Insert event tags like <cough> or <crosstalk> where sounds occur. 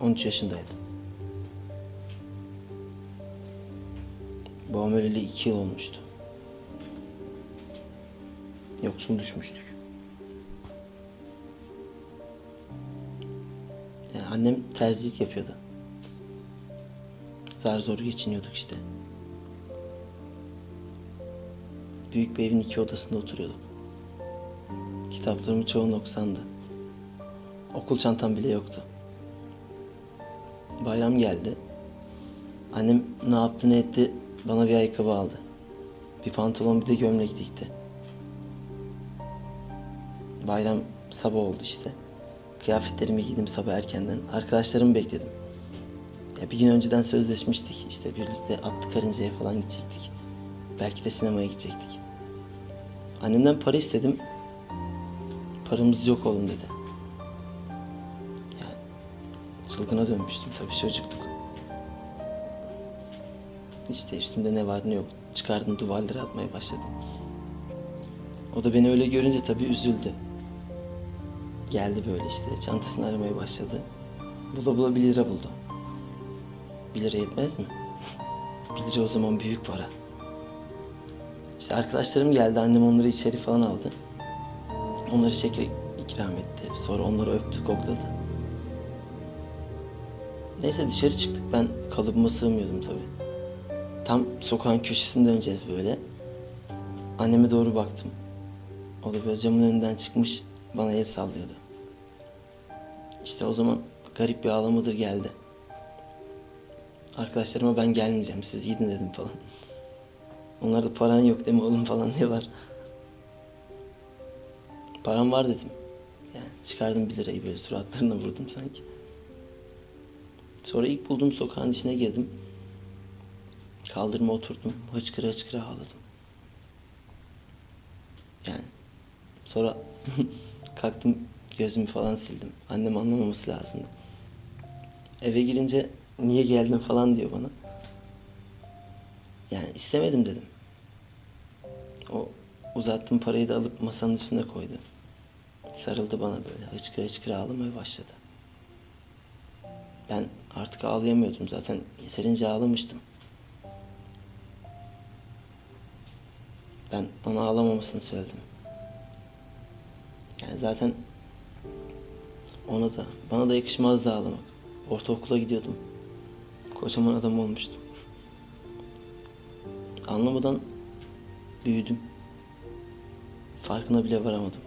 13 yaşındaydım. Babam öleli iki yıl olmuştu. Yoksul düşmüştük. Yani annem terzilik yapıyordu. Zar zor geçiniyorduk işte. Büyük bir evin iki odasında oturuyorduk. Kitaplarımın çoğu noksandı. Okul çantam bile yoktu. Bayram geldi. Annem ne yaptı ne etti bana bir ayakkabı aldı. Bir pantolon bir de gömlek dikti. Bayram sabah oldu işte. Kıyafetlerimi giydim sabah erkenden. Arkadaşlarımı bekledim. Ya bir gün önceden sözleşmiştik. İşte birlikte atlı karıncaya falan gidecektik. Belki de sinemaya gidecektik. Annemden para istedim. Paramız yok oğlum dedi. Çılgına dönmüştüm tabii çocuktuk. İşte üstümde ne var ne yok çıkardım duvarlara atmaya başladım. O da beni öyle görünce tabii üzüldü. Geldi böyle işte çantasını aramaya başladı. Bula bula bir lira buldu. Bir lira yetmez mi? <laughs> bir lira o zaman büyük para. İşte arkadaşlarım geldi annem onları içeri falan aldı. Onları şeker ikram etti. Sonra onları öptü kokladı. Neyse dışarı çıktık ben kalıbıma sığmıyordum tabii. Tam sokağın köşesinde döneceğiz böyle. Anneme doğru baktım. O da böyle camın önünden çıkmış bana el sallıyordu. İşte o zaman garip bir ağlamadır geldi. Arkadaşlarıma ben gelmeyeceğim siz gidin dedim falan. Onlar da paran yok değil mi oğlum falan diyorlar. Param var dedim. Yani çıkardım bir lirayı böyle suratlarına vurdum sanki. Sonra ilk bulduğum sokağın içine girdim. Kaldırıma oturdum. Hıçkıra hıçkıra ağladım. Yani sonra <laughs> kalktım gözümü falan sildim. Annem anlamaması lazımdı. Eve girince niye geldin falan diyor bana. Yani istemedim dedim. O uzattığım parayı da alıp masanın üstüne koydu. Sarıldı bana böyle hıçkıra hıçkıra ağlamaya başladı. Ben artık ağlayamıyordum zaten yeterince ağlamıştım. Ben ona ağlamamasını söyledim. Yani zaten ona da bana da yakışmazdı ağlamak. Ortaokula gidiyordum. Kocaman adam olmuştum. Anlamadan büyüdüm. Farkına bile varamadım.